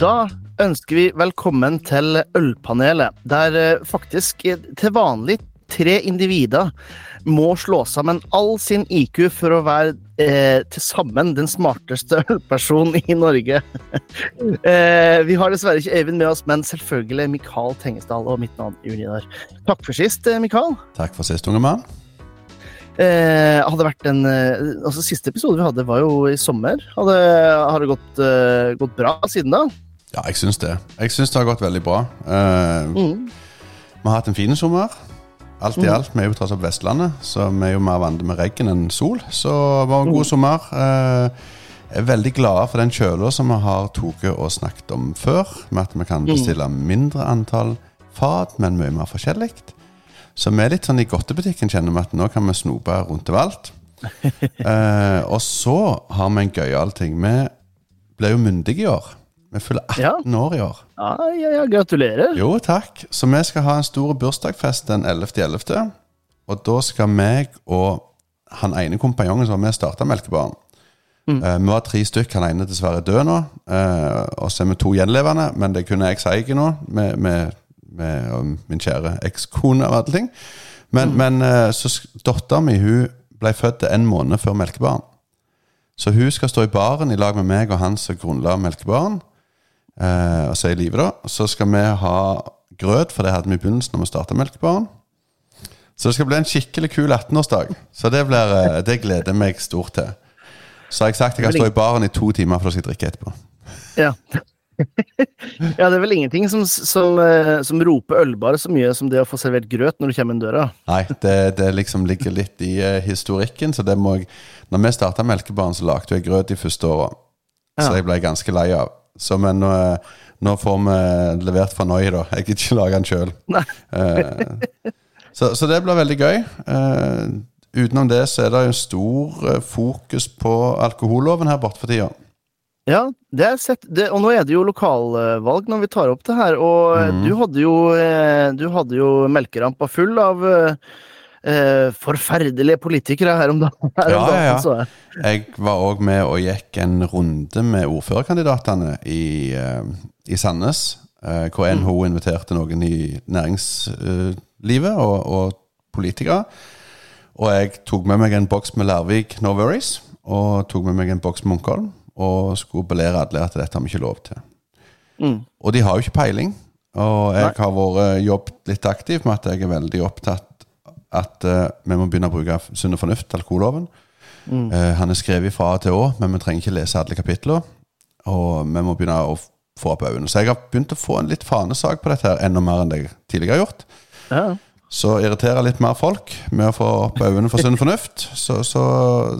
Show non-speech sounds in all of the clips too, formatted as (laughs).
Da ønsker vi velkommen til Ølpanelet, der eh, faktisk til vanlig tre individer må slå sammen all sin IQ for å være eh, til sammen den smarteste (laughs) ølpersonen i Norge. (laughs) eh, vi har dessverre ikke Eivind med oss, men selvfølgelig Mikael Tengesdal og mitt navn Unidar. Takk for sist, eh, Mikael. Takk for sist, unge mann. Eh, hadde vært en eh, altså Siste episode vi hadde, var jo i sommer. Hadde, har det gått, uh, gått bra siden da? Ja, jeg syns det. Jeg syns det har gått veldig bra. Uh, Mm. Vi har hatt en fin sommer. Alt i Mm. alt. Vi er jo tross alt Vestlandet, så vi er jo mer vant med regn enn sol. Så det var en god Mm. sommer. Uh, jeg er veldig glad for den kjøla som vi har tatt og snakket om før, med at vi kan Mm. bestille mindre antall fat, men mye mer forskjellig. Så vi er litt sånn i godtebutikken, kjenner vi at nå kan vi snope rundt overalt. uh, (laughs) og så har vi en gøyal ting. Vi ble jo myndige i år. Vi fyller 18 år i år. Ja, ja, ja, gratulerer. Jo, takk. Så vi skal ha en stor bursdagsfest den 11.11. Og da skal meg og han ene kompanjongen som var med, starte Melkebaren. Uh, vi var tre stykk. Han ene er dessverre død nå. Uh, og så er vi to gjenlevende, men det kunne jeg si nå, med, med, med um, min kjære ekskone og alle ting. Men, men uh, så dattera mi hun ble født en måned før Melkebaren. Så hun skal stå i baren i lag med meg og han som grunnla Melkebaren. Eh, og så er i live da. Så skal vi ha grøt, for det hadde vi i begynnelsen når vi starta Melkebaren. Så det skal bli en skikkelig kul 18-årsdag. Så det, blir, eh, det gleder jeg meg stort til. Så har jeg sagt jeg kan stå i baren i to timer, for da skal jeg drikke etterpå. Ja. (laughs) ja, det er vel ingenting som, som, eh, som roper ølbar så mye som det å få servert grøt når du kommer inn døra. Nei, det, det liksom ligger litt i eh, historikken, så det må jeg Når vi starta Melkebaren, så lagde jeg grøt de første åra. Så jeg ble ganske lei av. Så men nå, nå får vi levert fra Noi, da. Jeg gidder ikke lage den sjøl. Nei. så, så det blir veldig gøy. Uh, utenom det så er det jo stor eh, fokus på alkoholloven her borte for tida. Ja, det er sett, det, og nå er det jo lokalvalg når vi tar opp det her, og eh, Mhm. du hadde jo eh, Du hadde jo melkerampa full av eh, eh, forferdelige politikere her om dagen. (laughs) Her om Ja, ja, dagen, ja. jeg. Var òg med og gikk en runde med ordførerkandidatene i, eh, i Sandnes. eh, hvor NHO inviterte noen i næringslivet og, og politikere. Og jeg tok med meg en boks med Larvik No Worries, og tok med meg en boks med Munkholm. Og skulle belære alle at dette har vi ikke lov til. Mm. Og de har jo ikke peiling. Og jeg Nei. har vært jobbet litt aktivt med at jeg er veldig opptatt at uh, vi må begynne å bruke sunn fornuft, alkoholloven. Eh, han er skrevet fra A til Å, men vi trenger ikke lese alle kapitlene. Og vi må begynne å få opp øynene. Så jeg har begynt å få en litt fanesak på dette her, enda mer enn det jeg tidligere har gjort. Ja. Så irriterer litt mer folk med å få opp øynene for sunn fornuft. Så, så,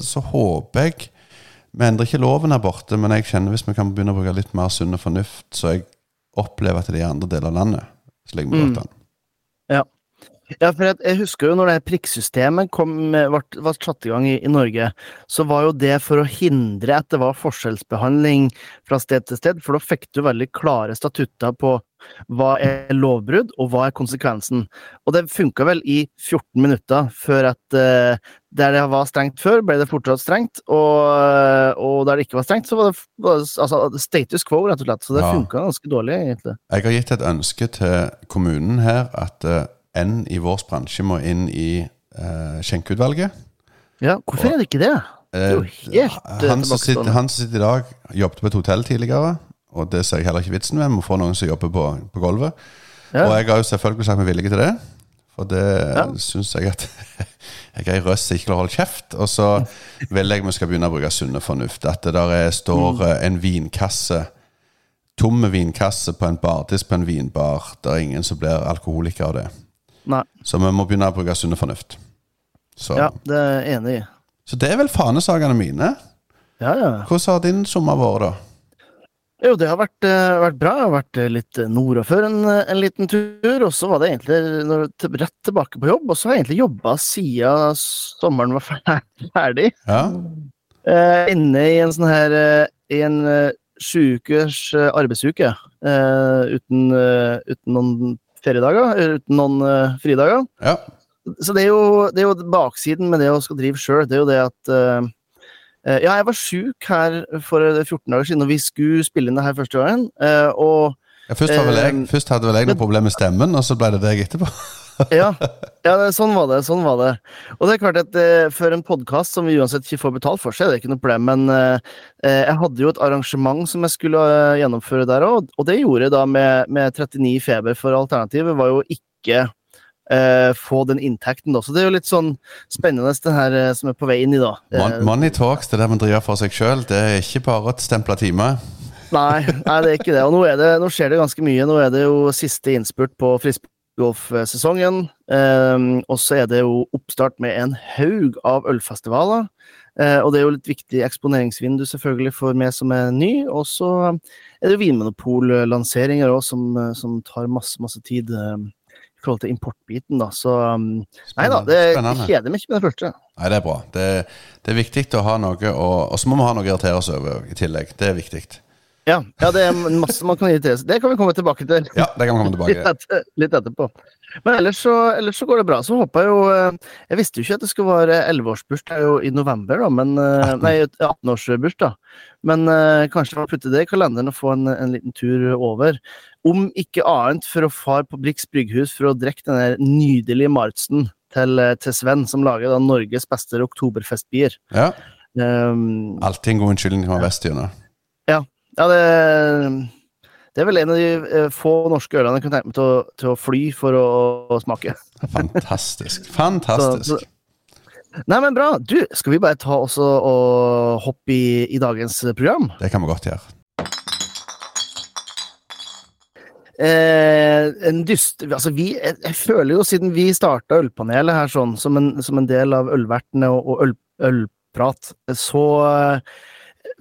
så håper jeg Vi endrer ikke loven her borte, men jeg kjenner hvis vi kan begynne å bruke litt mer sunn fornuft, så jeg opplever at det er i andre deler av landet så ligger vi Mm. Ja. Ja, for jeg, jeg husker jo når det prikksystemet kom, ble, ble satt i gang i, i Norge, så var jo det for å hindre at det var forskjellsbehandling fra sted til sted, for da fikk du veldig klare statutter på hva er lovbrudd, og hva er konsekvensen. Og det funka vel i 14 minutter før at uh, der det var strengt før, ble det fortsatt strengt, og, og der det ikke var strengt, så var det, var det altså, status quo, rett og slett. Så det Ja. funka ganske dårlig, egentlig. Jeg har gitt et ønske til kommunen her at eh, en i vår bransje må inn i uh, skjenkeutvalget. Ja, hvorfor er det ikke det? Det er jo helt uh, han, som sitter, han som sitter i dag, jobbet på et hotell tidligere. Og det ser jeg heller ikke vitsen med. Må få noen som jobber på, på gulvet. Ja. Og jeg har jo selvfølgelig sagt meg villig til det. For det Ja. syns jeg at (laughs) jeg er ei røst som ikke klarer å holde kjeft. Og så vil jeg vi skal begynne å bruke sunne fornuft. At det der er, står Mm. eh, en vinkasse Tomme vinkasse på en bardisk på en vinbar. Det er ingen som blir alkoholiker av det. Nei. Så vi må begynne å bruke sunne fornuft. Så, Ja, det er jeg enig i. så det er vel fanesakene mine. Ja, ja. Hvordan har din sommer vært, da? Jo, det har vært, eh, vært bra. Jeg har vært eh, litt nordafor en, en liten tur, og så var det egentlig rett tilbake på jobb. Og så har jeg egentlig jobba siden sommeren var (laughs) ferdig. Ja? Eh, inne i en sånn her eh, en sjuukers arbeidsuke. Eh, uten, uten noen feriedager, eh, uten noen uh, fridager. ja. Så det er, jo, det er jo baksiden med det å skal drive sjøl. Det er jo det at Eh, ja, jeg var sjuk her for 14 dager siden, og vi skulle spille inn det her første gangen. og Ja, først, var vel jeg, først hadde vel jeg noe problem med stemmen, og så ble det deg etterpå. (laughs) ja, ja det, sånn var det. sånn var det. Og det er klart at eh, for en podkast som vi uansett ikke får betalt for, så er det ikke noe problem. Men eh, eh, jeg hadde jo et arrangement som jeg skulle eh, gjennomføre der òg, og det gjorde jeg da med, med 39 feber, for alternativet var jo ikke eh, få den inntekten, da. Så det er jo litt sånn spennende, det her eh, som er på vei inn i, da. Mon money talks, det der man driver for seg sjøl, det er ikke bare å stemple timer. Nei, nei, det er ikke det. Og nå, er det, nå skjer det ganske mye. Nå er det jo siste innspurt på friskgolfsesongen. Um, og så er det jo oppstart med en haug av ølfestivaler. Eh, og det er jo litt viktig eksponeringsvindu selvfølgelig for meg som er ny. Og så er det jo Vinmonopol-lanseringer òg som, eh, som tar masse, masse tid. eh, i forhold til importbiten, da. Så um, nei da, det kjeder meg ikke med det første. Nei, det er bra. Det, det er viktig å ha noe, og så må vi ha noe å irritere oss over i tillegg. Det er viktig. Ja, ja, det er masse man kan irritere seg Det kan vi komme tilbake til. Ja, det kan vi komme (laughs) litt, etter, litt etterpå. Men ellers så, ellers så går det bra. Så håper jeg jo eh, Jeg visste jo ikke at det skulle være 11-årsbursdag jo i november, da, men eh, 18. Nei, 18-årsbursdag. Men uh, kanskje man putte det i kalenderen og få en, en liten tur over. Om ikke annet for å fare på Brix brygghus for å drikke den nydelige Martsen til, til Sven, som lager da Norges beste oktoberfestbier. Ja, Um, Alltid en god unnskyldning å være vestgjennom. Ja, det, det er vel en av de eh, få norske ølene jeg kunne tenke meg til å, til å fly for å, å smake. Fantastisk. Fantastisk. så- Nei, men bra. Du, skal vi bare ta også og hoppe i, i dagens program? Det kan vi godt gjøre. Eh, en dyst... Altså, vi jeg, jeg føler jo, siden vi starta Ølpanelet her sånn, som en, som en del av Ølvertene og, og øl, ølprat, så eh,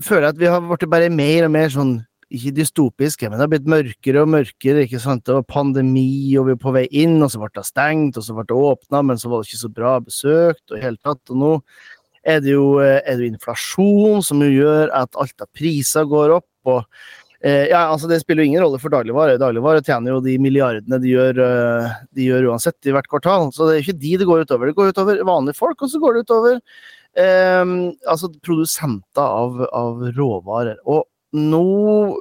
føler jeg at vi har blitt bare mer og mer sånn ikke dystopiske, men det har blitt mørkere og mørkere. ikke sant? Det var pandemi, og vi var på vei inn, og så ble det stengt, og så ble det åpna, men så var det ikke så bra besøkt, og i hele tatt. Og nå er det jo, eh, er det jo inflasjon som jo gjør at alt av priser går opp. og eh, ja, altså Det spiller jo ingen rolle for dagligvare. Dagligvare tjener jo de milliardene de gjør, eh, de gjør uansett i hvert kvartal. Så det er ikke de det går utover. Det går utover vanlige folk, og så går det utover altså produsenter av, av råvarer. Og nå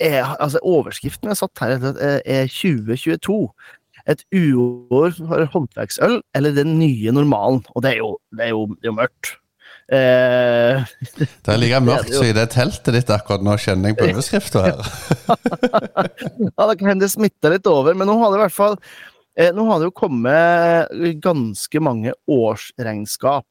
er altså Overskriften jeg satt her, er- er 2022. Et uår for håndverksøl, eller den nye normalen. Og det er jo, det er jo, det er jo mørkt. Eh, Det er like (laughs) mørkt som i det teltet ditt akkurat nå, kjenner jeg på overskrifta her. (laughs) ja, det kan hende det smitta litt over, men nå har det i hvert fall eh, Nå har det jo kommet ganske mange årsregnskap.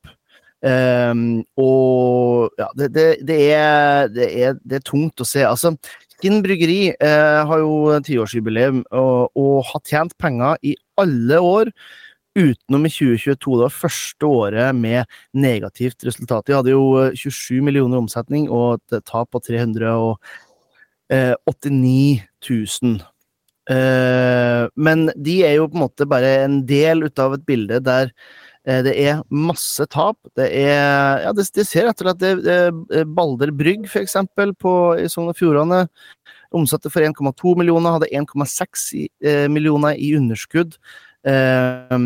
Ehm, og ja, det, det, det, er, er, det er tungt å se. Altså, Kinn bryggeri eh, har jo tiårsjubileum og, og har tjent penger i alle år. Utenom i 2022, det var første året med negativt resultat. De hadde jo eh, 27 millioner omsetning og et tap på 389 000. Eh, men de er jo på en måte bare en del ut av et bilde der eh, det er masse tap. Det er Ja, det, det ser rett og slett det, det, Balder Brygg, eksempel, i Sogn og Fjordane. Omsatte for 1,2 millioner, hadde 1,6 eh, millioner i underskudd. Eh,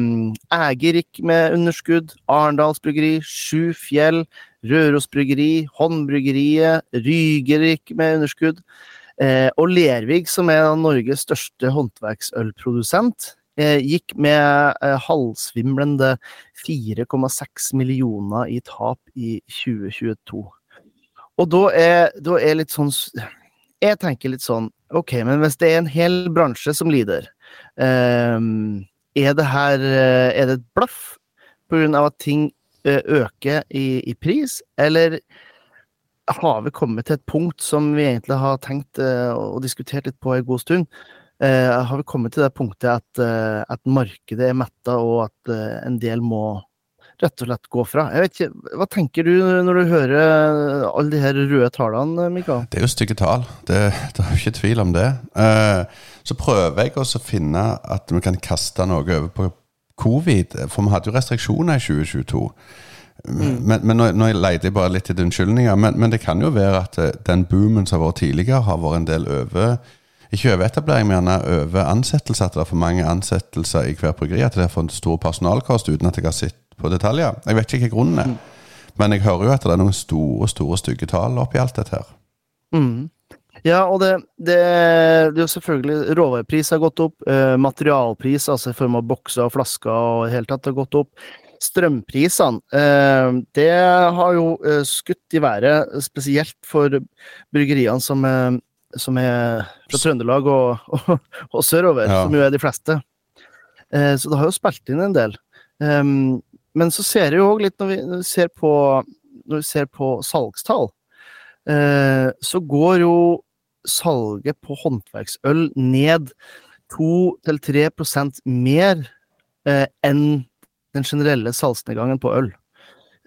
Æger gikk med underskudd. Arendals bryggeri, Sju Fjell, Røros bryggeri, Håndbryggeriet, Ryger gikk med underskudd. Eh, og Lervig, som er Norges største håndverksølprodusent, eh, gikk med eh, halvsvimlende 4,6 millioner i tap i 2022. Og da er, da er litt sånn Jeg tenker litt sånn Ok, men hvis det er en hel bransje som lider, eh, er det her eh, Er det et blaff pga. at ting eh, øker i, i pris, eller har vi kommet til et punkt som vi egentlig har tenkt eh, og diskutert litt på en god stund? Eh, har vi kommet til det punktet at, eh, at markedet er metta, og at eh, en del må rett og slett gå fra? Jeg vet ikke, Hva tenker du når du hører alle de her røde tallene, Mikael? Det er jo stygge tall. Det, det er jo ikke tvil om det. Eh, så prøver jeg også å finne at vi kan kaste noe over på covid. For vi hadde jo restriksjoner i 2022. Men, men nå, nå leter jeg bare litt etter unnskyldninger. Men, men det kan jo være at den boomen som har vært tidligere, har vært en del over Ikke overetablering, men gjerne over ansettelser. At det er for mange ansettelser i hver bryggeri. At det er for en stor personalkost uten at jeg har sett på detaljer. Jeg vet ikke hva grunnen er. Men jeg hører jo at det er noen store, store stygge tall oppi alt dette her. Mm. Ja, og det, det, det er jo selvfølgelig Råvarepris har gått opp. Eh, materialpris, altså i form av bokser og flasker og i hele tatt, har gått opp. Strømprisene, eh, det har jo eh, skutt i været, spesielt for bryggeriene som, er- som er fra Trøndelag og, og, og sørover, Ja. som jo er de fleste. Eh, så det har jo spilt inn en del. Um, men så ser jeg jo òg litt når vi, når vi ser på når vi ser på salgstall, eh, så går jo salget på håndverksøl ned 2-3% mer eh, enn den generelle salgsnedgangen på øl.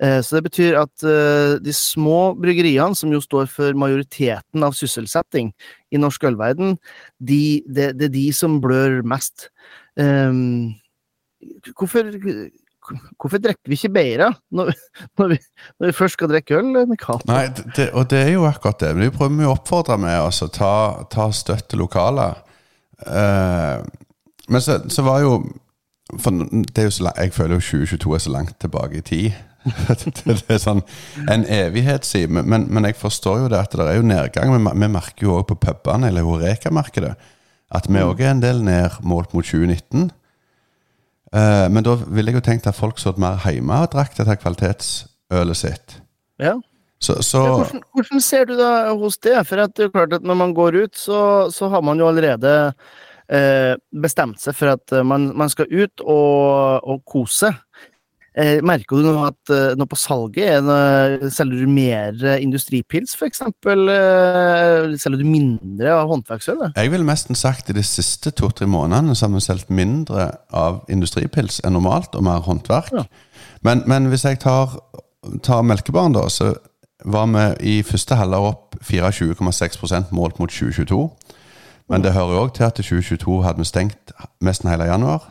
Eh, så det betyr at eh, de små bryggeriene, som jo står for majoriteten av sysselsetting i norsk ølverden, de, det, er de som blør mest. Um, hvorfor, hvorfor drikker vi ikke beira når, når, vi- når vi først skal drikke øl, Nei, det, og det er jo akkurat det. Det prøver vi å oppfordre med. Altså, ta, ta støtt til lokale. Eh, men så, så var jo for det er jo så Jeg føler jo 2022 er så langt tilbake i tid. Det, (laughs) det er sånn en evighet siden. Men, men jeg forstår jo det at det er jo nedgang. Vi, vi merker jo òg på pubene, eller Horeka-markedet, at vi òg er en del ned målt mot 2019. Uh, men da ville jeg jo tenkt at folk satt mer hjemme og drakk dette kvalitetsølet sitt. Ja. Så, så Ja, hvordan, hvordan ser du det hos det? For at det er klart at når man går ut, så, så har man jo allerede eh, bestemt seg for at eh, man, man skal ut og, og kose. Eh, merker du nå at eh, nå på salget er selger du mer eh, industripils, f.eks.? Eh, selger du mindre av håndverksøl? Jeg ville nesten sagt i de siste to-tre månedene så har vi solgt mindre av industripils enn normalt, og mer håndverk. Ja. Men, men hvis jeg tar, tar melkebaren, da, så var vi i første halvår opp 24,6% målt mot 2022. Men det hører òg til at i 2022 hadde vi stengt nesten hele januar.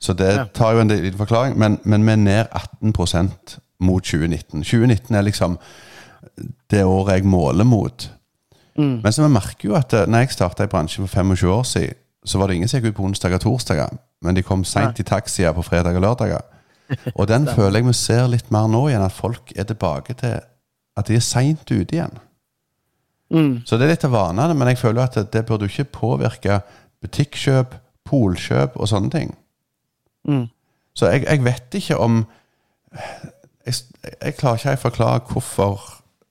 Så det tar jo en liten forklaring. Men, men vi er ned 18% mot 2019. 2019 er liksom det året jeg måler mot. Mm. Men så vi merker jo at eh, når jeg starta i bransjen for 25 år siden, så var det ingen som gikk ut på onsdager og torsdager, men de kom seint i taxier på fredag og lørdager. Og den (laughs) føler jeg vi ser litt mer nå igjen, at folk er tilbake til at de er seint ute igjen. Mm. Så det er litt av vanene, men jeg føler at det, det burde jo ikke påvirke butikkjøp, polkjøp og sånne ting. Mm. Så jeg, jeg vet ikke om jeg, jeg klarer ikke å forklare hvorfor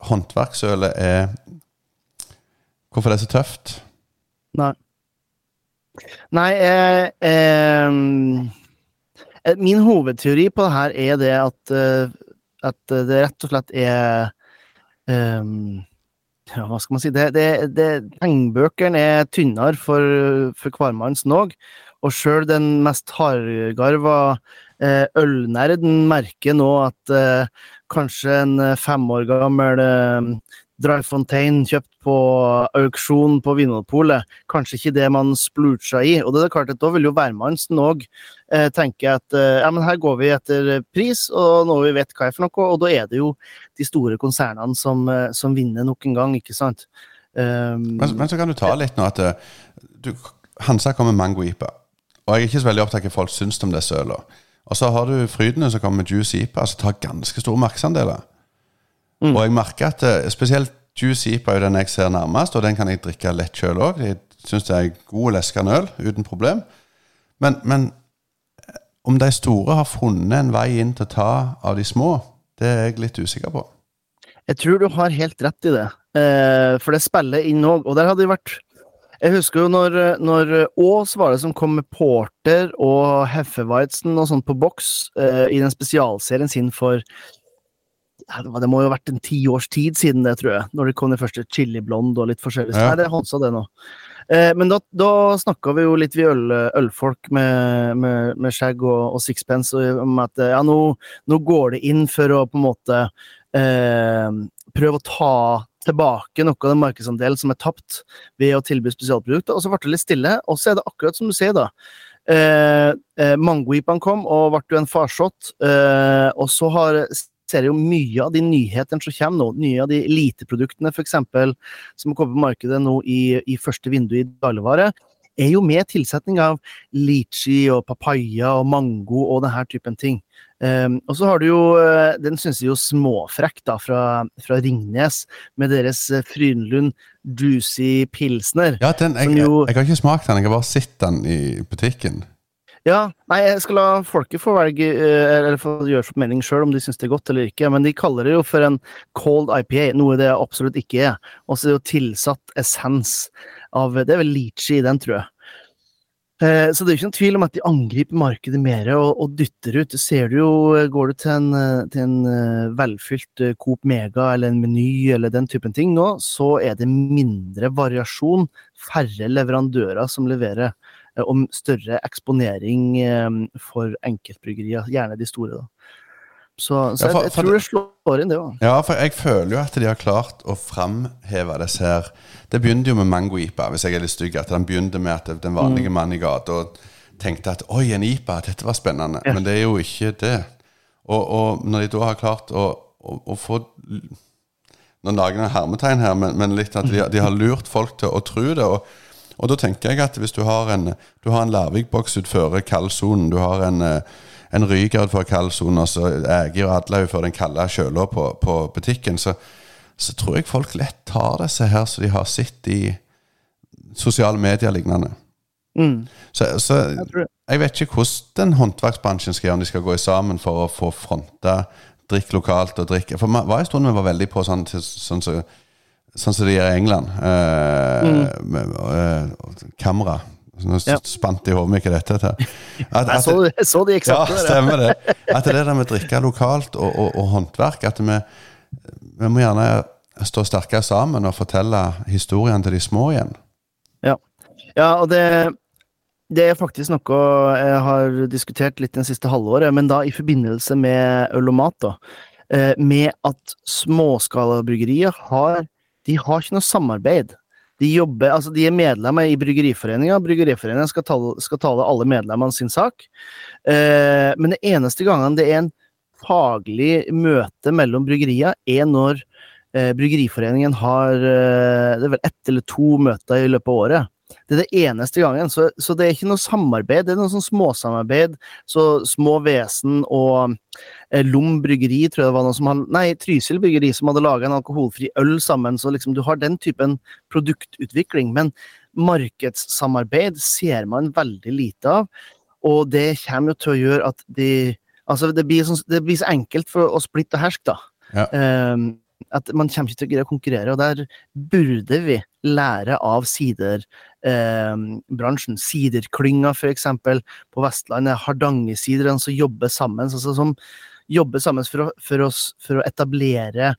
håndverksølet er Hvorfor det er så tøft. Nei. Nei, eh, eh, eh, Min hovedteori på det her er det at, eh, at det rett og slett er eh, ja, Hva skal man si? Det, det, det, pengebøkene er tynnere for, for hvermanns någ. Og sjøl den mest hardgarva eh, ølnerden merker nå at eh, kanskje en eh, fem år gammel eh, Dry Fontaine kjøpt på auksjon på Vinmonopolet, kanskje ikke det man splurcha i. Og det er klart at da vil jo hvermannsen òg eh, tenke at eh, ja, men her går vi etter pris og nå vi vet hva er for noe, og da er det jo de store konsernene som, som vinner nok en gang, ikke sant? Um, Men, men så kan du ta litt nå at du, Hansa kommer med mango-ipa. Og jeg er ikke så veldig opptatt av hva folk syns om disse ølene. Og så har du Frydene som kommer med juice ipa, som tar ganske store markedsandeler. Mm. Og jeg merker at eh, spesielt juice ipa er jo den jeg ser nærmest, og den kan jeg drikke lett sjøl òg. Jeg syns det er god leskende øl uten problem. Men, men eh, om de store har funnet en vei inn til å ta av de små, det er jeg litt usikker på. Jeg tror du har helt rett i det, eh, for det spiller inn òg. Og der hadde det vært Jeg husker jo når, når Aas var det som kom med Porter og Heffeweizen og sånt på boks eh, i den spesialserien sin for det må jo ha vært en tiårs tid siden det, tror jeg. Når det kom den første chili blond og litt forskjellig. Ja. Nei, det håndsa det nå. Eh, men da, da snakka vi jo litt, vi øl, ølfolk med, med, med skjegg og, og sixpence, om at ja, nå, nå går det inn for å på en måte eh, prøve å ta tilbake noe av den markedsandelen som er tapt ved å tilby spesialprodukter. Og så ble det litt stille, og så er det akkurat som du sier, da. Eh, eh, kom og ble jo en farsott, eh, og så har ser jo mye av de nyhetene som kommer nå, nye av de eliteproduktene f.eks., som kommer på markedet nå i, i første vindu i dagligvare, er jo med tilsetning av litchi og papaya og mango og denne typen ting. Um, og så har du jo, eh, den synes jeg jo småfrekk da, fra, fra Ringnes, med deres Frynlund Frydenlund Juicy Pilsner. Ja, den, jeg, jo, jeg, jeg, har ikke smakt den, jeg har bare sett den i butikken. Ja, nei, jeg skal la folket få velge, eh, eller få gjøre seg mening sjøl om de syns det er godt eller ikke, men de kaller det jo for en cold IPA, noe det absolutt ikke er. Og så er det jo tilsatt essens av Det er vel litchi i den, tror jeg. Eh, så det er jo ikke noen tvil om at de angriper markedet mer og, og dytter ut. Ser du jo, Går du til en, til en eh, velfylt eh, Coop Mega eller en Meny eller den typen ting nå, så er det mindre variasjon, færre leverandører som leverer, og større eksponering for enkeltbryggerier, gjerne de store. da. Så, så ja, for, jeg, jeg, tror det slår inn, det òg. Ja, for jeg føler jo at de har klart å framheve disse her Det begynte jo med mango-ipa, hvis jeg er litt stygg. At den begynte med at den vanlige mm. mann i gata tenkte at oi, en ipa, dette var spennende. Ja. Men det er jo ikke det. Og, og, når de da har klart å, å, å få Nå lager jeg hermetegn her, men, men, litt at de, de, har lurt folk til å tro det. Og, og da tenker jeg at hvis du har en, du har en Larvik-boks utfor kaldsonen, du har en en ryker for kaldsone, og så jeg og Adlaug for den kalde kjøla på, på, butikken, så, så, tror jeg folk lett tar disse her som de har sett i sosiale medier lignende. Mm. Så, så jeg, jeg, vet ikke hvordan den håndverksbransjen skal gjøre, om de skal gå sammen for å få fronta drikk lokalt og drikke For det var en stund vi var veldig på sånn, sånn som sånn, så de gjør i England. Eh, mm. med, eh, kamera. Nå ja. spant i hodet mitt hva dette er. Jeg, så, så de eksakte. Ja, stemmer det. At det der med å drikke lokalt og, og, og håndverk At vi, vi, må gjerne stå sterkere sammen og fortelle historien til de små igjen. Ja, ja og det, det er faktisk noe jeg har diskutert litt det siste halvåret, men da i forbindelse med øl og mat. da, eh, Med at småskalabryggerier har de har ikke noe samarbeid de, jobber, altså de er medlemmer i Bryggeriforeninga. Bryggeriforeninga skal, tale, skal tale alle medlemmene sin sak. Eh, men det eneste gangen det er en faglig møte mellom bryggeria, er når eh, Bryggeriforeningen har eh, Det er vel ett eller to møter i løpet av året. Det er det eneste gangen. Så, så, det er ikke noe samarbeid. Det er noe sånn småsamarbeid. Så Små Vesen og eh, Lom bryggeri, tror jeg det var noe som hadde, Nei, Trysil bryggeri som hadde laga en alkoholfri øl sammen. Så liksom du har den typen produktutvikling. Men markedssamarbeid ser man veldig lite av. Og det kommer jo til å gjøre at de Altså, det blir, sånn, det blir så enkelt for å splitte og herske, da. Ja. Um, at man kommer ikke til å greie å konkurrere, og der burde vi lære av siderbransjen. eh, bransjen. Siderklynga, f.eks. på Vestlandet. Hardangersiderne som jobber sammen. Altså, som jobber sammen for å, for oss, for å etablere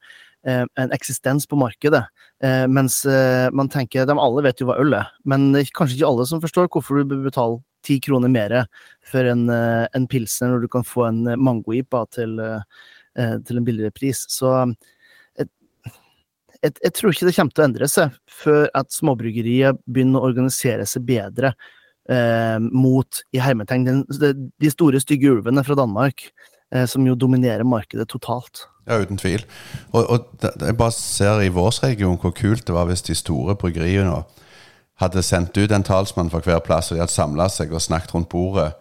eh, en eksistens på markedet. Eh, mens eh, man tenker De alle vet jo hva øl er, men kanskje ikke alle som forstår hvorfor du bør betale ti kroner mer for en, eh, en pilsner når du kan få en mango-ipa til, eh, til en billigere pris. Så jeg, jeg, tror ikke det kommer til å endre seg før at småbryggeriet begynner å organisere seg bedre eh, mot i hermetegn de, de store, stygge ulvene fra Danmark, eh, som jo dominerer markedet totalt. Ja, uten tvil. Og, og jeg bare ser i vår region hvor kult det var hvis de store bryggeriene hadde sendt ut en talsmann fra hver plass, og de hadde samla seg og snakket rundt bordet.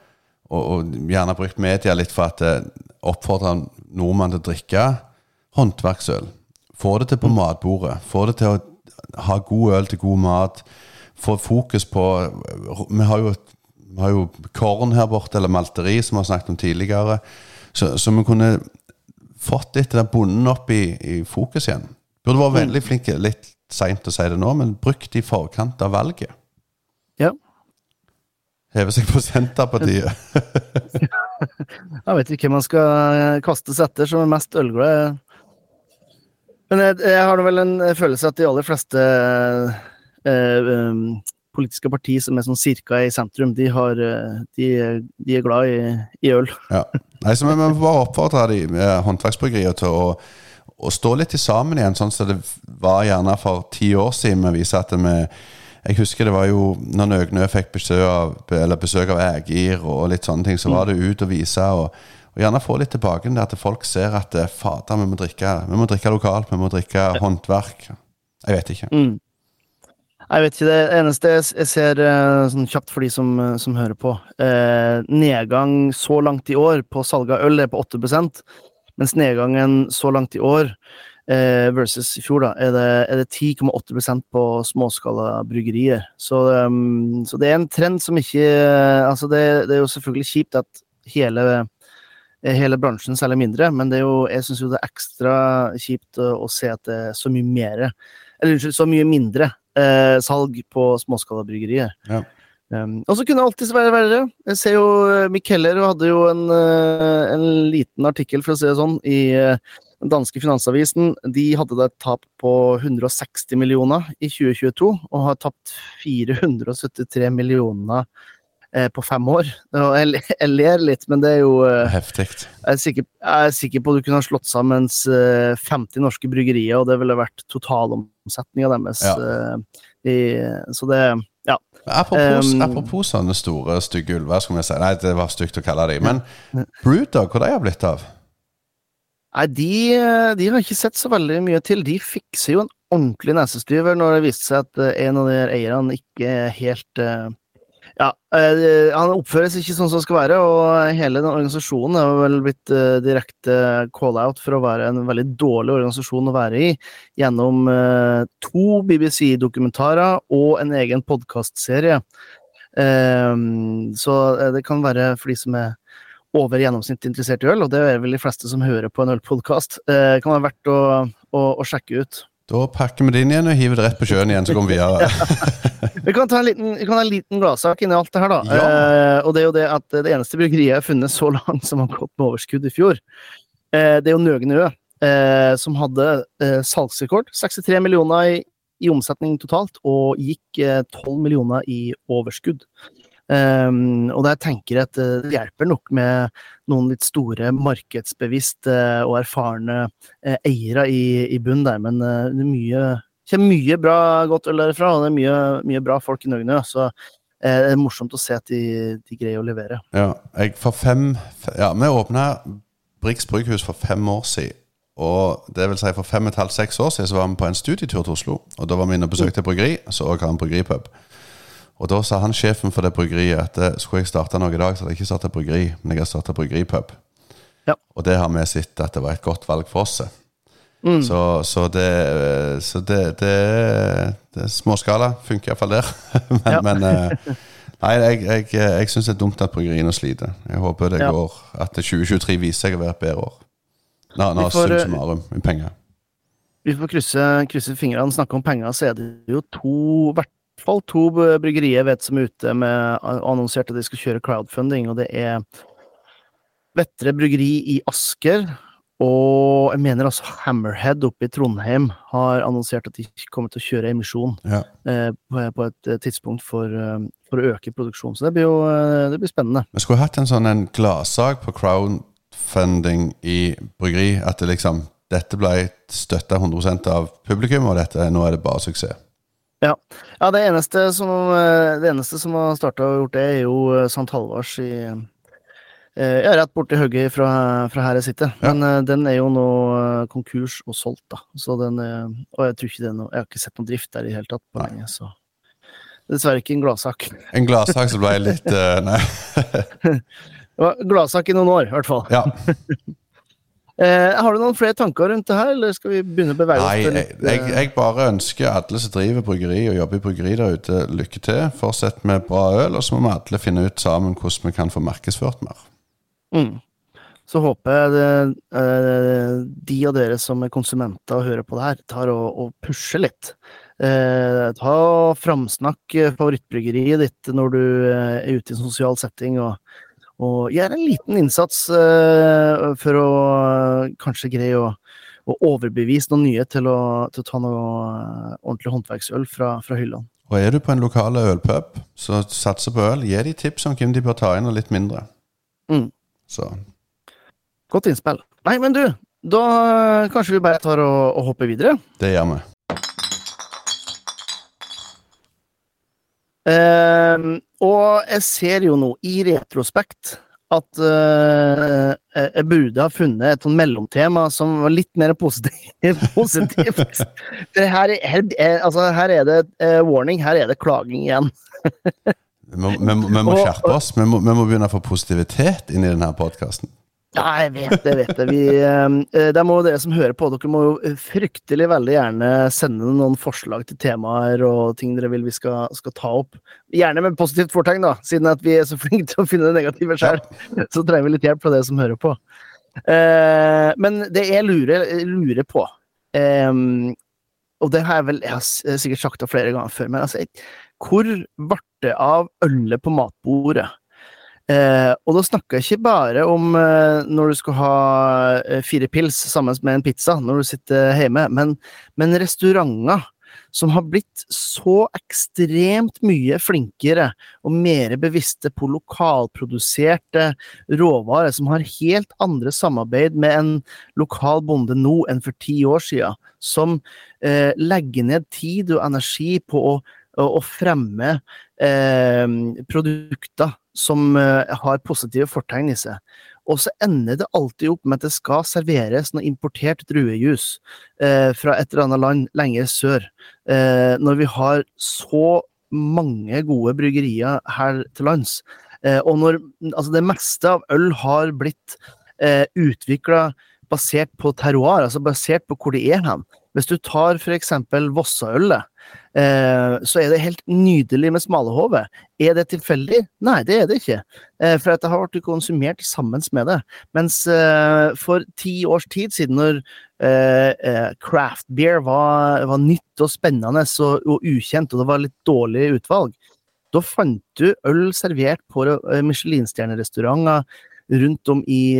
Og, og, gjerne brukt media litt for at eh, oppfordre nordmenn til å drikke håndverksøl. Få det til på mm. matbordet. Få det til å ha god øl til god mat. Få fokus på Vi har jo, vi har jo korn her borte, eller malteri, som vi har snakket om tidligere. Så, så vi kunne fått litt den bonden opp i, i, fokus igjen. Burde vært mm. veldig flinke, litt seint å si det nå, men brukt i forkant av valget. Ja. Heve seg på Senterpartiet. (laughs) jeg vet ikke hvem man skal kastes etter som er mest ølglad. Men jeg, jeg har vel en følelse at de aller fleste eh, um, politiske partier som er sånn cirka i sentrum, de, har, eh, de, de er glad i, i øl. Ja. Nei, så Vi må bare oppfordre de håndverksbryggeriene til å, å, stå litt sammen igjen, sånn som det var gjerne for ti år siden. Vi viser vi jeg husker det var jo når Nøgnø fikk besøk av, besøk av Ægir og litt sånne ting, så var det ut og vise. og og gjerne få litt tilbake til at folk ser at eh, fader, vi må drikke Vi må drikke lokalt, vi må drikke håndverk. Jeg vet ikke. Mm. Jeg vet ikke, det eneste jeg ser eh, sånn kjapt for de som, eh, som hører på eh, Nedgang så langt i år på salget av øl er på 8% mens nedgangen så langt i år eh, versus i fjor, da, er det, er det 10,8% på småskalabryggerier. Så, um, så, det er en trend som ikke Altså, det, det er jo selvfølgelig kjipt at hele hele bransjen særlig mindre, men det er jo, jeg syns jo det er ekstra kjipt å, å se at det er så mye mer Eller unnskyld, så mye mindre eh, salg på småskalabryggerier. Ja. Um, og så kunne det alltids være verre. Jeg ser jo uh, Mick Heller hadde jo en, en, liten artikkel, for å si det sånn, i den danske finansavisen. De hadde et tap på 160 millioner i 2022, og har tapt 473 millioner Eh, på fem år. Jeg, jeg, ler litt, men det er jo eh, Heftig. Jeg, jeg, er sikker på at du kunne ha slått sammen 50 eh, norske bryggerier, og det ville vært totalomsetninga deres. Ja. I, så det Ja. Apropos, um, apropos sånne store, stygge ulver, skal vi si. Nei, det var stygt å kalle dem. Men (laughs) Brewdog, hvor de har blitt av? Nei, de, de, har ikke sett så veldig mye til. De fikser jo en ordentlig nesestyver når det viste seg at en av de eierne ikke er helt ja, eh, han oppføres ikke sånn som det skal være, og hele den organisasjonen er vel blitt uh, direkte call-out for å være en veldig dårlig organisasjon å være i, gjennom uh, to BBC-dokumentarer og en egen podkastserie. Uh, så det kan være for de som er over gjennomsnittet interessert i øl, og det er vel de fleste som hører på en ølpodkast. Kan være verdt å, å, å sjekke ut. Da pakker vi det inn igjen og hiver det rett på sjøen igjen, så går vi videre. (laughs) vi kan ta en liten, vi kan liten gladsak inni alt det her, da. Ja. Eh, og det er jo det at det eneste bryggeriet jeg har funnet så langt som har gått med overskudd i fjor, eh, det er jo Nøgen Ø, eh, som hadde eh, salgsrekord. 63 millioner i, i, omsetning totalt, og gikk 12 eh, millioner i overskudd. Um, og der tenker jeg at eh, det hjelper nok med noen litt store, markedsbevisste og erfarne uh, eiere i, i bunnen der, men det er mye, kommer mye bra godt øl derfra, og det er mye, mye bra folk i Nøgne Så eh, det er morsomt å se at de, de greier å levere. Ja, jeg for fem Ja, vi åpna Brix brygghus for fem år siden. Og det vil si for fem og et halvt, seks år siden så var vi på en studietur til Oslo. Og da var vi inne og besøkte bryggeri, så også en bryggeripub. Og da sa han sjefen for det bryggeriet at eh, skulle jeg starte noe i dag, så hadde jeg ikke starta bryggeri, men jeg har starta bryggeripub. Ja. Og det har vi sett at det var et godt valg for oss. Mm. Så, så, det, så det, det, det Småskala funker iallfall der. (laughs) men, ja. men eh, Nei, jeg, jeg, jeg syns det er dumt at bryggeriene sliter. Jeg håper det ja. går at 2023 viser seg å være et bedre år. Nå, nå får, sum summarum med penger. Vi får krysse, krysse fingrene. Snakke om penger, så er det jo to hvert fall to bryggerier vet som er ute med annonsert at de skal kjøre crowdfunding, og det er Vettre bryggeri i Asker. Og jeg mener altså Hammerhead oppe i Trondheim har annonsert at de kommer til å kjøre emisjon ja. eh, på, på, et eh, tidspunkt for, uh, for, å øke produksjonen. Så det blir jo uh, det blir spennende. Vi skulle hatt en sånn en gladsak på crowdfunding i bryggeri. At det liksom, dette ble støtta 100 av publikum, og dette, nå er det bare suksess. Ja. ja det, eneste som, eh, det eneste som har starta og gjort det, er jo eh, St. Halvards i eh, ja, rett borti hugget fra, fra, her jeg sitter. Ja. Men den er jo nå konkurs og solgt, da. Så den Og jeg tror ikke det er noe Jeg har ikke sett noen drift der i det hele tatt på lenge, så Dessverre ikke en gladsak. (laughs) En gladsak som ble litt uh, Nei. (laughs) det var gladsak i noen år, i hvert fall. Ja. (laughs) Eh, har du noen flere tanker rundt det her, eller skal vi begynne å bevege oss? Nei, jeg, jeg, jeg, bare ønsker alle som driver bryggeri og jobber i bryggeri der ute, lykke til. Fortsett med bra øl, og så må vi alle finne ut sammen hvordan vi kan få markedsført mer. Mm. Så håper jeg det, eh, de av dere som er konsumenter og hører på det her, tar og, og pusher litt. Eh, ta Framsnakk favorittbryggeriet ditt når du eh, er ute i en sosial setting. og og gjøre en liten innsats uh, for å uh, kanskje greie å, å, overbevise noen nye til å, til å ta noe uh, ordentlig håndverksøl fra, fra hyllene. Og er du på en lokal ølpub så satser på øl, gi de tips om hvem de bør ta inn, og litt mindre. Mm. Så. Godt innspill. Nei, men du, da kanskje vi bare tar og, og hopper videre? Det gjør vi. Og jeg ser jo nå, i retrospekt, at uh, jeg burde ha funnet et sånn mellomtema som var litt mer (laughs) positivt. positivt. her, her, altså, her, er det uh, warning, her er det klaging igjen. vi, må, vi, vi må skjerpe oss. Vi må, vi må begynne å få positivitet inn i denne podkasten. Ja, jeg vet det, vet det. Vi, eh, det må dere som hører på, dere må jo fryktelig veldig gjerne sende noen forslag til temaer og ting dere vil vi skal, skal ta opp. Gjerne med positivt fortegn, da, siden at vi er så (laughs) flinke til å finne det negative sjøl. Så trenger vi litt hjelp fra dere som hører på. Eh, men det jeg lurer, lurer på eh, Og det har jeg vel jeg har sikkert sagt det flere ganger før, men altså, hvor ble det av ølet på matbordet? Eh, og da snakker jeg ikke bare om eh, når du skal ha eh, fire pils sammen med en pizza når du sitter hjemme, men, men, restauranter som har blitt så ekstremt mye flinkere og mer bevisste på lokalproduserte råvarer, som har helt andre samarbeid med en lokal bonde nå enn for ti år siden, som eh, legger ned tid og energi på å, å, å fremme eh, produkter som uh, har positive fortegn i seg. Og så ender det alltid opp med at det skal serveres noe importert druejus eh, fra et eller annet land lenger sør, Eh, når vi har så mange gode bryggerier her til lands. og når altså det meste av øl har blitt eh, utvikla basert på terroir, altså basert på hvor det er hen. Hvis du tar f.eks. Vossaølet, eh, så er det helt nydelig med smalahove. Er det tilfeldig? Nei, det er det ikke. Eh, for det har vært konsumert sammen med det. Mens eh, for ti års tid siden, når eh, eh, craft beer var, var, nytt og spennende og, og, ukjent, og det var litt dårlig utvalg, da fant du øl servert på eh, Michelin-stjernerestauranter rundt om i,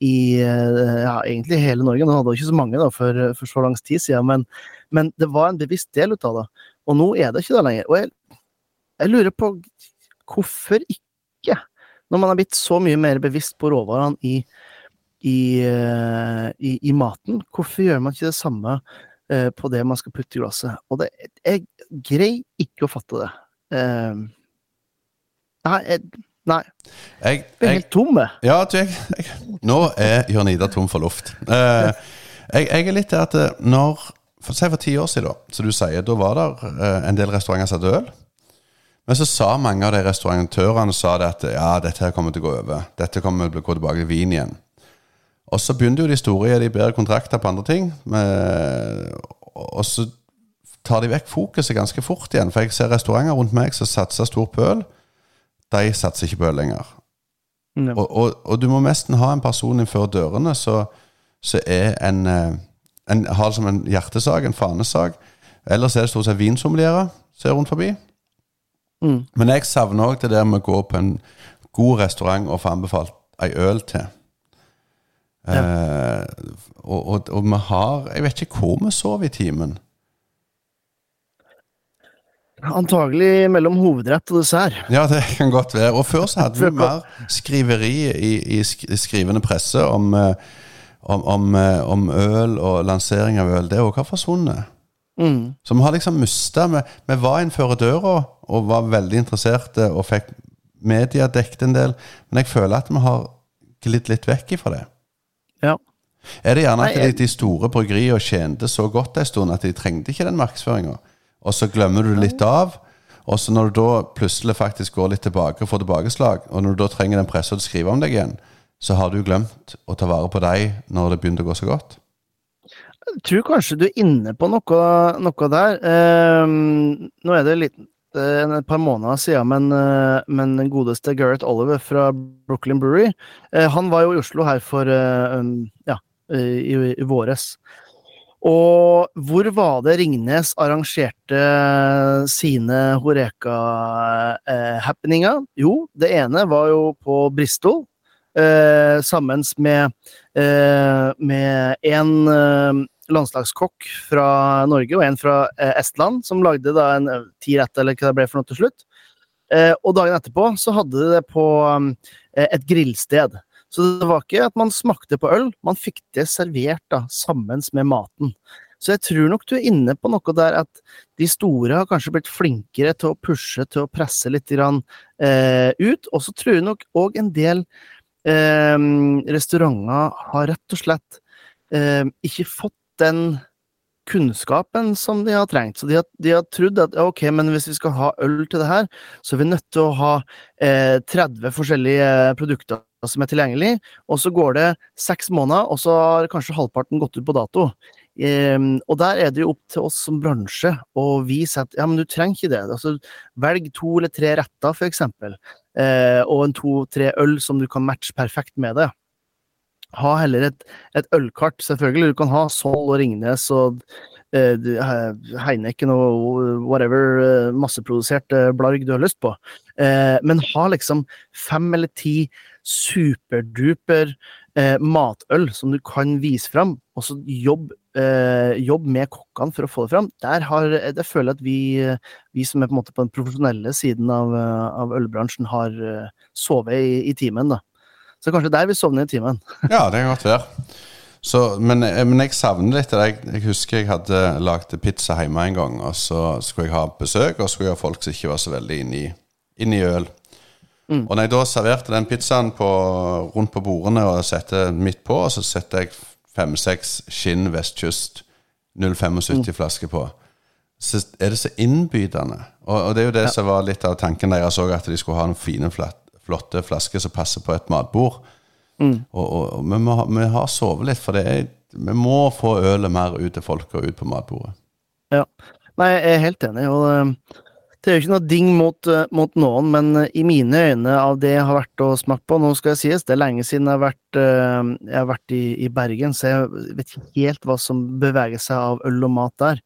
i, ja, egentlig hele Norge. Nå hadde jo ikke så mange da, for, for, så lang tid siden, men, men, det var en bevisst del av det. Og nå er det ikke det lenger. Og jeg, jeg, lurer på hvorfor ikke? Når man har blitt så mye mer bevisst på råvarene i, i, i, i maten, hvorfor gjør man ikke det samme uh, på det man skal putte i glasset? Og det, jeg greier ikke å fatte det. Uh, nei, jeg, Nei. Jeg, jeg er helt tom. Ja, jeg, jeg, nå er Jørn Ida tom for luft. Eh, jeg, jeg, er litt der at eh, når for, Si for ti år siden, da, som du sier, da var det eh, en del restauranter som hadde øl. Men så sa mange av de restauratørene sa det at ja, dette her kommer til å gå over. Dette kommer til å gå tilbake til vin igjen. Og så begynte jo de store å gi de bedre kontrakter på andre ting. Med, og så tar de vekk fokuset ganske fort igjen. For jeg ser restauranter rundt meg som satser stort på øl de satser ikke på øl lenger. Og, og, og, du må nesten ha en person innenfor dørene som er en, eh, en Har det som en hjertesak, en fanesak. Ellers er det stort sett vinsommelierer som er rundt forbi. Mm. Men jeg savner òg det der med å gå på en god restaurant og få anbefalt ei øl til. Ja. Eh, og, og, og, vi har Jeg vet ikke hvor vi sov i timen. Antagelig mellom hovedrett og dessert. Ja, det kan godt være. Og før så hadde vi mer skriveri i, i skrivende presse om, eh, om, om, eh, om, øl og lansering av øl. Det òg har forsvunnet. Mm. Så vi har liksom mista vi, vi, var innenfor døra og var veldig interesserte og fikk media dekket en del, men jeg føler at vi har glidd litt vekk ifra det. Ja. Er det gjerne at de store bryggeriene tjente så godt en stund at de trengte ikke den markedsføringa? Og så glemmer du litt av. Og så når du da plutselig faktisk går litt tilbake og får tilbakeslag, og når du da trenger den pressa til å skrive om deg igjen, så har du glemt å ta vare på deg når det begynner å gå så godt. Jeg tror kanskje du er inne på noe, noe der. Eh, nå er det litt, eh, et par måneder siden, men, eh, men den godeste Gareth Oliver fra Brooklyn Brewery eh, Han var jo i Oslo her for eh, ja, i, i våres. Og hvor var det Ringnes arrangerte sine Horeka-happeninger? jo, det ene var jo på Bristol, eh, sammen med, eh, med en eh, landslagskokk fra Norge og en fra eh, Estland, som lagde da en eh, ti rett, eller hva det ble for noe til slutt. Eh, og dagen etterpå så hadde de det på et grillsted. Så det var ikke at man smakte på øl, man fikk det servert da, sammen med maten. Så jeg tror nok du er inne på noe der at de store har kanskje blitt flinkere til å pushe, til å presse litt grann, eh, ut. Og så tror jeg nok òg en del eh, restauranter har rett og slett eh, ikke fått den kunnskapen som de har trengt. Så de har, de har trodd at ok, men hvis vi skal ha øl til det her, så er vi nødt til å ha eh, 30 forskjellige produkter som er tilgjengelig, og så går det seks måneder, og så har kanskje halvparten gått ut på dato. Um, og der er det jo opp til oss som bransje å vise at ja, men du trenger ikke det. Altså, velg to eller tre retter, eksempel, uh, og en to-tre øl som du kan matche perfekt med det. Ha heller et, et ølkart, selvfølgelig. Du kan ha Sol og Ringnes og Heineken og whatever uh, masseprodusert blarg du har lyst på. men ha liksom fem eller ti superduper matøl som du kan vise fram, og så jobb eh, jobb med kokkene for å få det fram. Der har, det føler jeg at vi, vi som er på, en måte på den profesjonelle siden av, av ølbransjen, har sovet i, i, timen. da. Så kanskje der vi sovner i timen. ja, det kan godt være. Så, men, eh, men, jeg savner litt jeg, jeg, husker jeg hadde lagd pizza hjemme en gang. Og så skulle jeg ha besøk, og så skulle jeg ha folk som ikke var så veldig inne i, øl. Mm. Og når jeg da serverte den pizzaen på, rundt på bordene og satte midt på, så setter jeg fem-seks skinn vestkyst 0,75 mm. på, så er det så innbydende. Og, og, det er jo det ja. som var litt av tanken deres òg, at de skulle ha en fine, flotte flaske som passer på et matbord. Mm. Og, og, og vi, må, vi, har sovet litt, for det er, vi må få ølet mer ut til folk og ut på matbordet. Ja. Nei, jeg er helt enig. og det er jo ikke noe ding mot, eh, mot, noen, men eh, i mine øyne av det jeg har vært og smakt på Nå skal jeg sies, det er lenge siden jeg har vært, eh, jeg har vært i, i, Bergen, så jeg vet ikke helt hva som beveger seg av øl og mat der.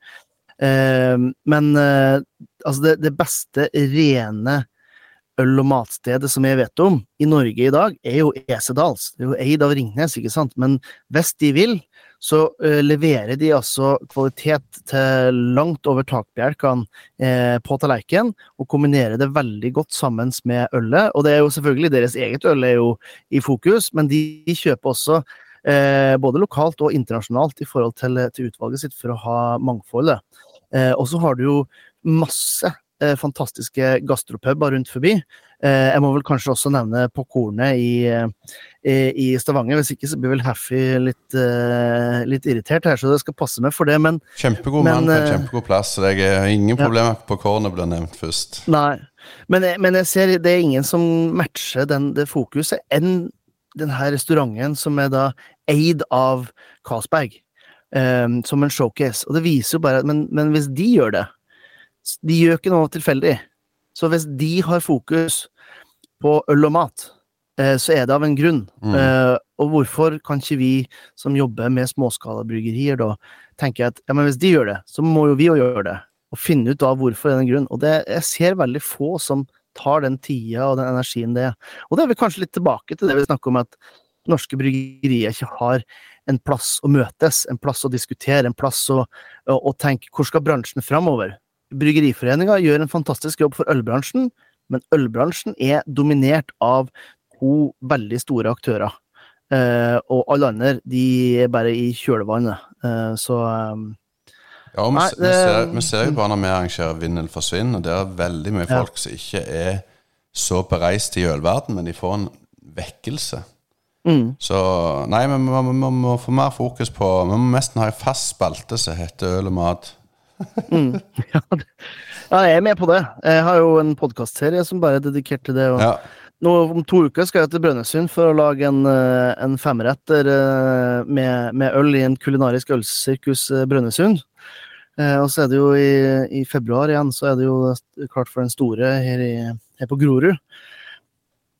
Men altså det, det beste rene øl- og matstedet som jeg vet om i Norge i dag, er jo Esedals. Det er jo eid av Ringnes, ikke sant, men hvis de vil, så uh, leverer de altså kvalitet til langt over takbjelkene eh, på tallerkenen, og kombinerer det veldig godt sammen med ølet. Og det er jo selvfølgelig deres eget øl er jo i fokus, men de, de kjøper også eh, både lokalt og internasjonalt i forhold til, til utvalget sitt for å ha mangfoldet. Og så har du jo masse eh, fantastiske gastropuber rundt forbi. Eh, jeg må vel kanskje også nevne På Kornet i, i, i, Stavanger. Hvis ikke så blir vel Haffy litt, uh, litt, irritert her, så det skal passe meg for det, men Kjempegod men, mann på eh, kjempegod plass. Så jeg har ingen ja. problemer med at På Kornet blir nevnt først. Nei, men, men, jeg ser det er ingen som matcher den, det fokuset enn denne restauranten som er da eid av Carlsberg. Um, som en showcase. Og det viser jo bare men, men hvis de gjør det De gjør ikke noe tilfeldig. Så hvis de har fokus på øl og mat, eh, så er det av en grunn. Mm. Eh, og hvorfor kan ikke vi som jobber med småskalabryggerier da tenke at ja, men hvis de gjør det, så må jo vi òg gjøre det. Og finne ut av hvorfor er en grunn. Og det, jeg ser veldig få som tar den tida og den energien det er. Og det er vi kanskje litt tilbake til det vi snakker om, at norske bryggerier ikke har en plass å møtes, en plass å diskutere, en plass å, å, å tenke hvor skal bransjen framover? Bryggeriforeninga gjør en fantastisk jobb for ølbransjen, men ølbransjen er dominert av to veldig store aktører. Eh, og alle andre de er bare i kjølvannet. Eh, så um, Ja, vi, nei, ser, vi, ser, jo bare når vi arrangerer Vinn eller forsvinn, og det er veldig mye folk ja. som ikke er så bereist i ølverden, men de får en vekkelse. Mm. Så nei, vi må, må, få mer fokus på Vi må nesten ha en fast spalte som heter Øl og mat mm. (laughs) ja, jeg er med på det. Jeg har jo en podkastserie som bare er dedikert til det. Og ja. nå, om to uker skal jeg til Brønnøysund for å lage en, eh, en femretter eh, med, med, øl i en kulinarisk ølsirkus eh, Brønnøysund. Og så er det jo i, i, februar igjen, så er det jo klart for den store her, i, her på Grorud.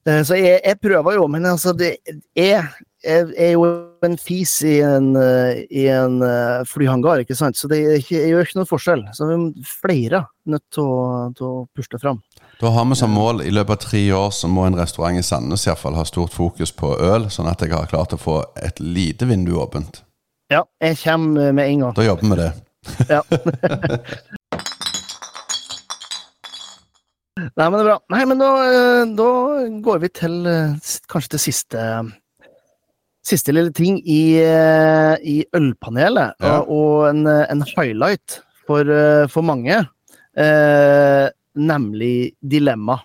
Så jeg, jeg, prøver jo, men altså, det er er jo en fis i en, eh, i en eh, flyhangar, ikke sant? så det gjør ikke noen forskjell. Så vi er flere nødt til å, til å pushe fram. Da har vi som mål i løpet av tre år så må en restaurant i Sandnes i fall ha stort fokus på øl, sånn at jeg har klart å få et lite vindu åpent. Ja, jeg kommer med en gang. Da jobber vi med det. Ja. (laughs) Nei, men det er bra. Nei, men da, eh, da går vi til kanskje til siste siste lille ting i, eh, i ølpanelet, ja. og en, en, highlight for, eh, for mange, eh, nemlig dilemma.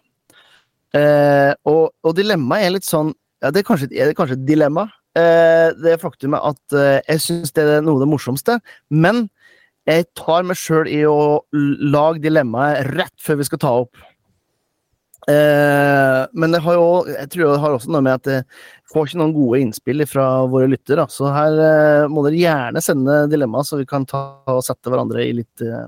Eh, og, og dilemmaet er litt sånn ja, det er kanskje, er det kanskje et dilemma. Eh, det faktumet at eh, jeg syns det er noe av det morsomste, men jeg tar meg sjøl i å lage dilemmaet rett før vi skal ta opp. Eh, men det har jo, jeg tror det har også noe med at jeg får ikke noen gode innspill fra våre lyttere. Så her eh, må dere gjerne sende dilemmaer, så vi kan ta og sette hverandre i litt eh,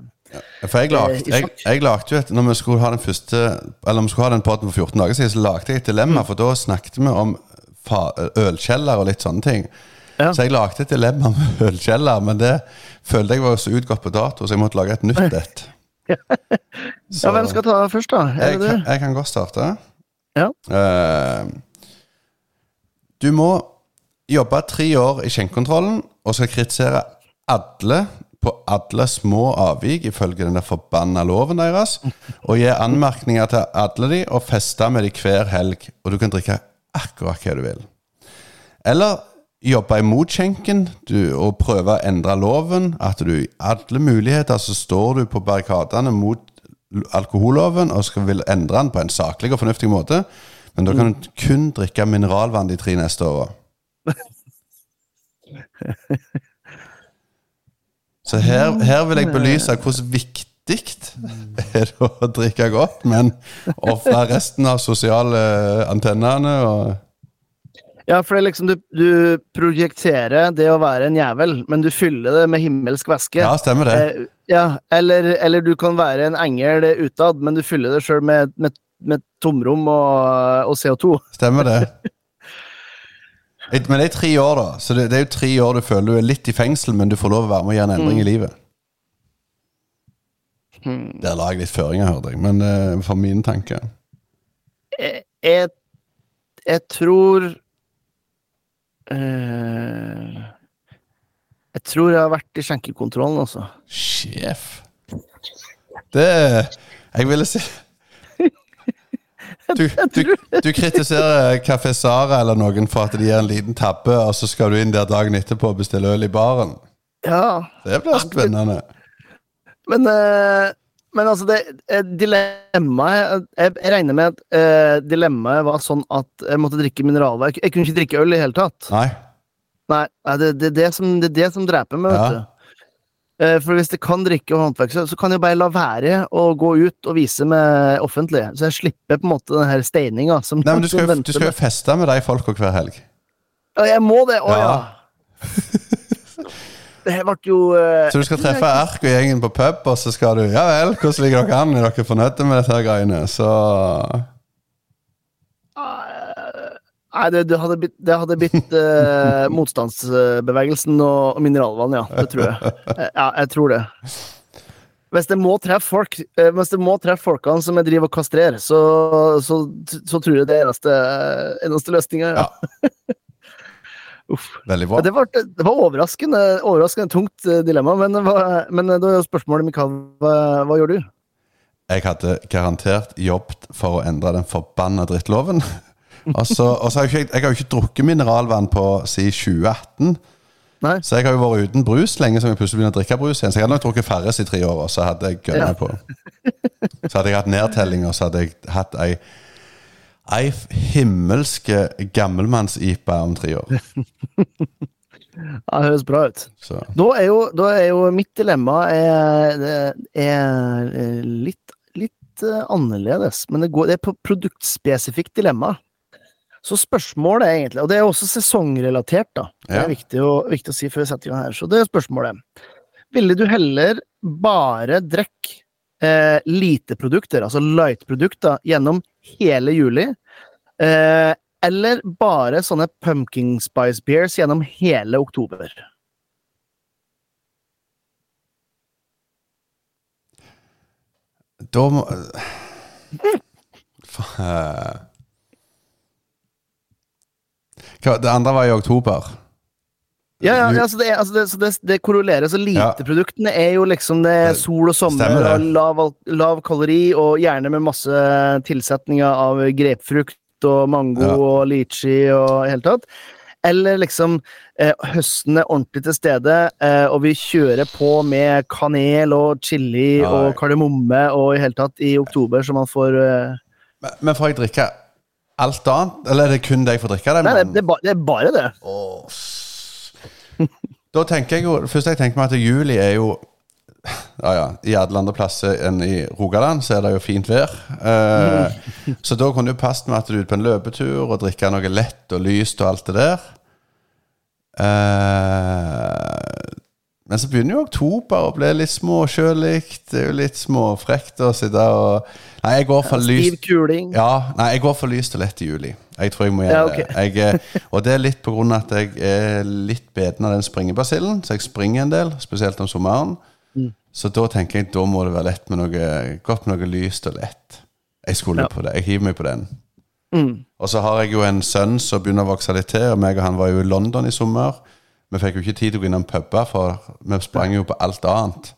For jeg lagde, Eh, jeg, jeg lagde jo et Når vi skulle ha den første Eller når vi skulle ha den på for 14 dager siden, så lagde jeg et dilemma, for da snakket vi om ølkjeller og litt sånne ting. Ja. Så jeg lagde et dilemma (laughs) med ølkjeller, men det følte jeg var så utgått på dato, så jeg måtte lage et nytt et. Ja, hvem skal ta først, da? Jeg, det kan- jeg kan godt starte. Ja. Uh, du må jobbe tre år i skjenkekontrollen og skal kritisere alle på alle små avvik ifølge den forbanna loven deres, og gi anmerkninger til alle de og feste med de hver helg, og du kan drikke akkurat hva du vil. Eller jobbe imot skjenken og prøve å endre loven. At du i alle muligheter så står du på barrikadene mot alkoholloven og skal vil endre den på en saklig og fornuftig måte. Men da kan du kun drikke mineralvann de tre neste åra. Så her, her vil jeg belyse hvordan viktig er det å drikke godt, men ofre resten av sosiale antennene og Ja, for det er liksom du, du projekterer det å være en jævel, men du fyller det med himmelsk væske. Ja, stemmer det. Eh, ja, eller, eller du kan være en engel utad, men du fyller det sjøl med, med, med tomrom og, og CO2. Stemmer det. (laughs) Men det er tre år, da. Så det, det er jo tre år du føler du er litt i fengsel, men du får lov å være med og gjøre en endring i livet. Der la jeg litt føringer, hørte jeg. Men uh, for mine tanker Jeg, jeg, jeg tror eh, Jeg tror jeg har vært i skjenkekontrollen, altså. Sjef. Det Jeg ville si (laughs) du, du, du kritiserer Kafé Sara eller noen for at de gjør en liten tabbe, og så skal du inn der dagen etterpå og bestille øl i baren. Ja, Det blir spennende. Men, eh, men altså, det eh, dilemmaet Jeg, jeg regner med at eh, dilemmaet var sånn at jeg måtte drikke mineralvann. Jeg, jeg kunne ikke drikke øl i det hele tatt. Nei. Nei, det, det, det, som, det er det som dreper meg, Ja. vet du. Eh, For hvis jeg kan drikke og håndverk, så så kan jeg bare la være å gå ut og vise meg offentlig. Så jeg slipper på en måte den her steininga. Som, Nei, men du skal, jo, du skal jo feste med de folka hver helg. Ja, jeg må det! Å ja! Ja. (laughs) (laughs) Det her ble jo uh, Så du skal treffe Erk og gjengen på pub, og så skal du Ja vel, hvordan ligger dere an? Er dere fornøyde med dette her greiene? Så Nei, det, det hadde blitt, det hadde blitt uh, (laughs) motstandsbevegelsen og, og mineralvann, ja. Det tror jeg. (laughs) Eh, Ja, jeg tror det. Hvis det må treffe folk Hvis det må treffe folkene som jeg driver og kastrerer, så, så, så tror jeg det er eneste, eneste løsninga. Ja. Ja. (laughs) Uff. veldig bra. Ja, Det, var, det var overraskende, overraskende tungt eh, dilemma, men, det men da er spørsmålet, Mikael, hva, hva gjør du? Jeg hadde garantert jobbet for å endre den forbanna drittloven. (laughs) Og så og så har jeg, ikke, jeg har jo ikke drukket mineralvann på siden 2018. Nei? Så jeg har jo vært uten brus lenge som jeg plutselig begynner å drikke brus igjen. Så jeg hadde nok drukket Farris i tre år, og så hadde jeg gønna Ja. på. Så hadde jeg hatt nedtelling, og så hadde jeg hatt ei Ei himmelske gammelmanns-IPA om tre år. (laughs) Ja, det høres bra ut. Da er jo, da er jo mitt dilemma er, er eh, litt, litt eh, annerledes, men det, går, det er på produktspesifikt dilemma. Så spørsmålet er egentlig, og det er også sesongrelatert, da. Det Ja. er viktig å, viktig å si før vi setter i gang her. Så det er spørsmålet. Ville du heller bare drikke eh, lite produkter, altså light-produkter, gjennom hele juli? Eh, eller bare sånne pumpkin spice beers gjennom hele oktober? da må. (laughs) Hva- Det andre var i oktober. Ja, ja, ja altså det, altså det, så det, det korrelerer. Så liteproduktene er jo liksom det sol og sommer og lav, lav kalori, og gjerne med masse tilsetninger av grepfrukt og mango Ja. og lychee og i hele tatt. Eller liksom eh, høsten er ordentlig til stede, eh, og vi kjører på med kanel og chili Nei. og kardemomme og i hele tatt i oktober, så man får eh, Men, men får jeg drikke alt annet? Eller er det kun det jeg får drikke? Det, Nei, det, er ba- det er bare det. Åh, Da tenker jeg jo Først jeg tenker meg at juli er jo Ja, ja. I alle andre plasser enn i Rogaland så er det jo fint vær. Eh, så da kunne det passet med at du er ute på en løpetur og drikker noe lett og lyst og alt det der. Eh, men så begynner jo oktober å bli litt småkjølig. Det er jo litt småfrekt å sitte og Nei, jeg går for lyst ja, nei, jeg går for lyst og lett i juli. Jeg tror jeg må gjøre Ja, det. Jeg, er- og det er litt på grunn av at jeg er litt beten av den springebasillen, så jeg springer en del, spesielt om sommeren. Mm. Så da tenker jeg da må det være lett med noe godt med noe lyst og lett. Jeg skulle Ja. på det. Jeg hiver meg på den. Mm. Og så har jeg jo en sønn som begynner å vokse litt til, og meg og han var jo i London i sommer. Vi fikk jo ikke tid til å gå innom puber, for vi sprang jo på alt annet.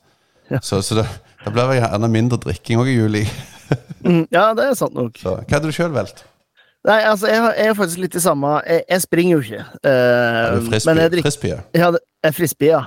Ja. Så, så det, ble vel gjerne mindre drikking òg i juli. Mm, ja, det er sant nok. Så, hva hadde du sjøl valgt? Nei, altså, jeg, jeg er faktisk litt i samme Jeg, jeg springer jo ikke. Uh, Er du men frisbee? jeg drikker frisbee? Ja, jeg er frisbee, ja.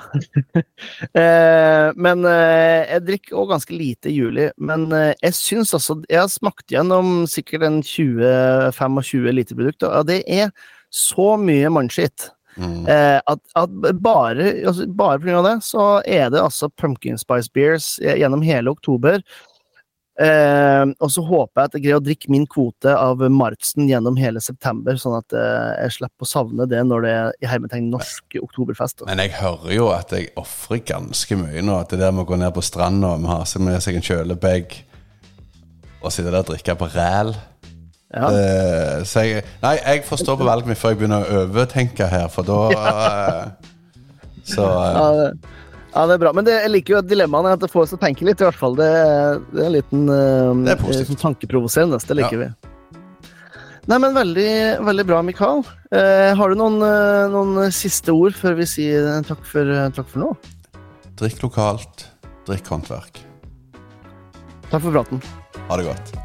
uh, (laughs) men uh, jeg drikker òg ganske lite i juli. Men jeg syns altså Jeg har smakt gjennom sikkert en 20-25 liter produkt, og det er så mye mannskitt. Mm. At, at bare, altså, bare pga. det, så er det altså pumpkin spice beers gjennom hele oktober. Eh, og så håper jeg at jeg greier å drikke min kvote av Martsen gjennom hele september, sånn at eh, jeg slipper å savne det når det er i hermetegn norsk oktoberfest. Da. Men jeg hører jo at jeg ofrer ganske mye nå. At det der med å gå ned på stranda og ha med seg en kjølebag og sitte der og drikke på ræl Ja. det- Så jeg Nei, jeg får stå på valget mitt før jeg begynner å overtenke her, for da (laughs) ja. Så eh, Ja, det, ja, det er bra. Men det, jeg liker jo at dilemmaene at det får oss til å tenke litt, i hvert fall. Det, det er en liten uh, Det er positivt. sånn tankeprovoserende. Det liker Ja. vi. Nei, men veldig, veldig bra, Mikael. Uh, har du noen, uh, noen siste ord før vi sier eh, takk for, eh, takk for nå? drikk lokalt, drikk håndverk. Takk for praten. Ha det godt.